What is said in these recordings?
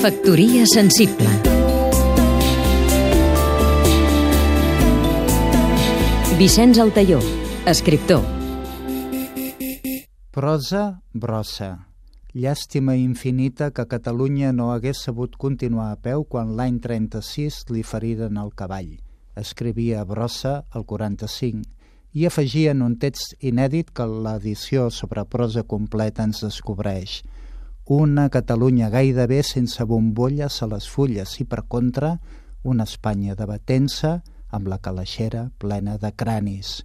Factoria sensible Vicenç Altaió, escriptor Prosa brossa. Llàstima infinita que Catalunya no hagués sabut continuar a peu quan l'any 36 li feriren el cavall. Escrivia brossa el 45 i afegia en un text inèdit que l'edició sobre prosa completa ens descobreix. Una Catalunya gairebé sense bombolles a les fulles i, per contra, una Espanya debatent-se amb la calaixera plena de cranis.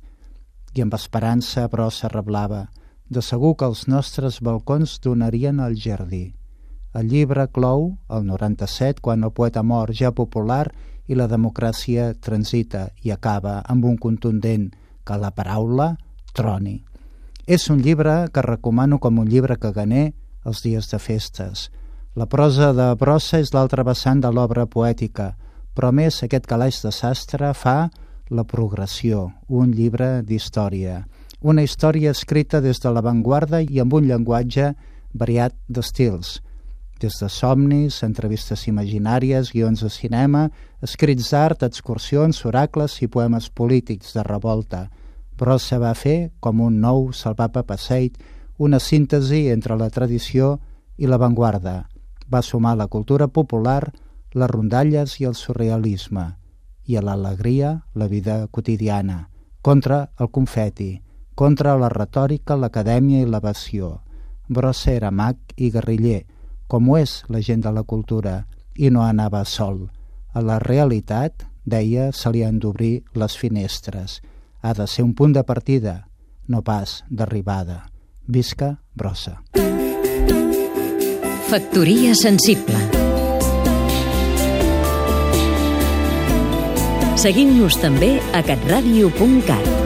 I amb esperança brossa reblava de segur que els nostres balcons donarien al jardí. El llibre clou, el 97, quan el poeta mor ja popular i la democràcia transita i acaba amb un contundent que la paraula troni. És un llibre que recomano com un llibre caganer els dies de festes. La prosa de Brossa és l'altra vessant de l'obra poètica, però més aquest calaix de sastre fa La progressió, un llibre d'història. Una història escrita des de l'avantguarda i amb un llenguatge variat d'estils, des de somnis, entrevistes imaginàries, guions de cinema, escrits d'art, excursions, oracles i poemes polítics de revolta. Brossa va fer, com un nou salvapa passeit, una síntesi entre la tradició i l'avantguarda. Va sumar la cultura popular, les rondalles i el surrealisme, i a l'alegria la vida quotidiana, contra el confeti, contra la retòrica, l'acadèmia i l'evasió. Brossa era mag i guerriller, com ho és la gent de la cultura, i no anava sol. A la realitat, deia, se li han d'obrir les finestres. Ha de ser un punt de partida, no pas d'arribada. Visca Brossa. Factoria sensible Seguim-nos també a catradio.cat